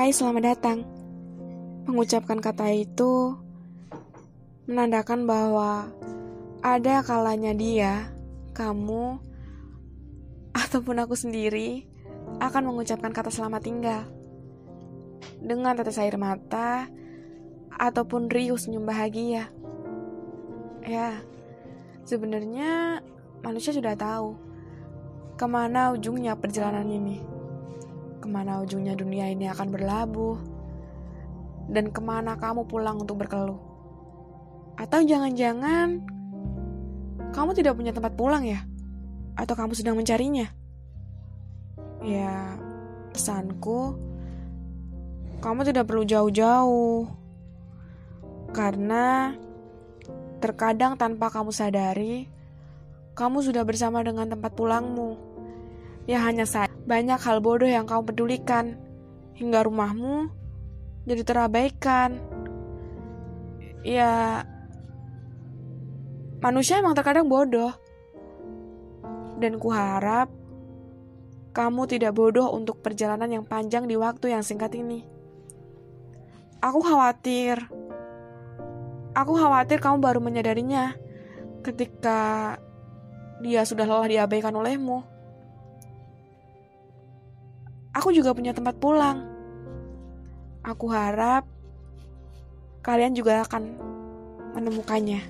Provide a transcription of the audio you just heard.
Hai, selamat datang. Mengucapkan kata itu menandakan bahwa ada kalanya dia, kamu, ataupun aku sendiri akan mengucapkan kata selamat tinggal. Dengan tetes air mata ataupun riuh senyum bahagia. Ya, sebenarnya manusia sudah tahu ke mana ujungnya perjalanan ini. Ke mana ujungnya dunia ini akan berlabuh. Dan ke mana kamu pulang untuk berkeluh. Atau jangan-jangan kamu tidak punya tempat pulang ya? Atau kamu sedang mencarinya? Ya, pesanku, kamu tidak perlu jauh-jauh. Karena terkadang tanpa kamu sadari, kamu sudah bersama dengan tempat pulangmu. Ya hanya saja banyak hal bodoh yang kamu pedulikan, hingga rumahmu jadi terabaikan. Ya, manusia emang terkadang bodoh. Dan kuharap kamu tidak bodoh untuk perjalanan yang panjang di waktu yang singkat ini. Aku khawatir. Aku khawatir kamu baru menyadarinya ketika dia sudah lelah diabaikan olehmu. Aku juga punya tempat pulang. Aku harap kalian juga akan menemukannya.